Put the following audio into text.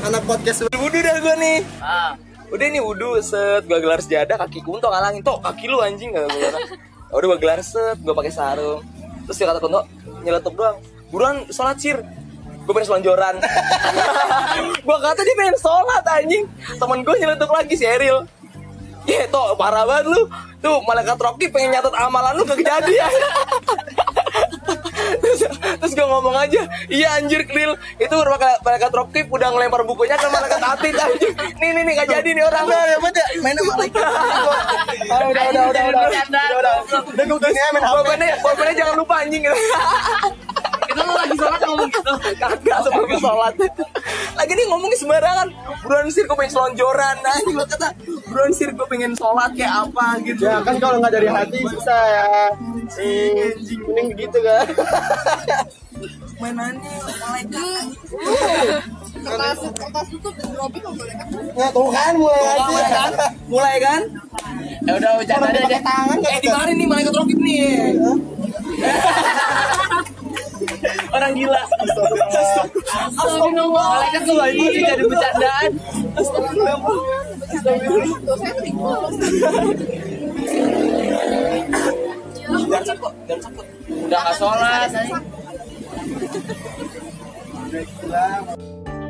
anak podcast Wudhu dah gue nih. Ah. Udah nih wudhu set. Gue gelar sejadah kaki kunto ngalangin. Toh kaki lu anjing gak gue udah gue gelar set. Gue pakai sarung. Terus dia kata kunto nyeletuk doang. Buruan sholat sir gue pengen selonjoran. Gue kata dia pengen sholat anjing. Temen gue nyeletuk lagi si Eril. Ya toh parah banget lu. Tuh malaikat Rocky pengen nyatet amalan lu gak kejadian terus, gue ngomong aja Iya anjir Kril Itu malaikat malaikat Rocky udah ngelempar bukunya ke malaikat Atit anjir. Nih nih nih gak jadi nih orang. Udah, ya udah, main sama malaikat. Ah, udah udah udah udah udah udah udah Udah. Gue kasih main HP. Pokoknya pokoknya jangan lupa anjing. Gitu Itu lu lagi sholat ngomong gitu. Kagak sebelum sholat. Lagi nih ngomongnya sembarangan. Buruan sir gue pengen selonjoran. Nah ini gue kata Buruan sir gue pengen sholat kayak apa gitu. Ya kan kalau nggak dari hati susah ya. Hmm, mending begitu kan. Mainannya malaikat kertas kertas Robby kok boleh kan Nah, tuh kan mulai Mulai kan? Mulai kan? Ya udah bercanda aja deh. Tangan Eh di mana nih malaikat Rocky nih? Orang gila. Astagfirullah. Malaikat tuh lagi sih jadi bercandaan. dosanya terima Udah nggak sholat.